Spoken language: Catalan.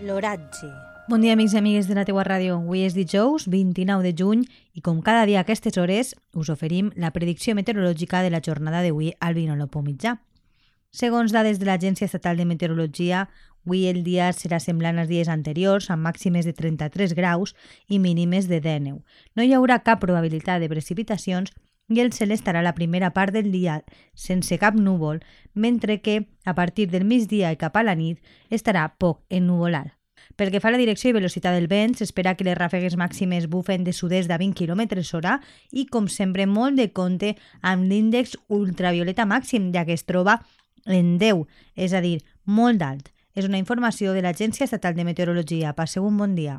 L'oratge. Bon dia, amics i amigues de la teua ràdio. Avui és dijous, 29 de juny, i com cada dia a aquestes hores us oferim la predicció meteorològica de la jornada d'avui al Vinolopo mitjà. Segons dades de l'Agència Estatal de Meteorologia, avui el dia serà semblant als dies anteriors, amb màximes de 33 graus i mínimes de 19. No hi haurà cap probabilitat de precipitacions i el cel estarà la primera part del dia sense cap núvol, mentre que a partir del migdia i cap a la nit estarà poc ennuvolat. Pel que fa a la direcció i velocitat del vent, s'espera que les ràfegues màximes bufen de sud-est de 20 km hora i, com sempre, molt de compte amb l'índex ultravioleta màxim, ja que es troba en 10, és a dir, molt alt. És una informació de l'Agència Estatal de Meteorologia. Passeu un bon dia.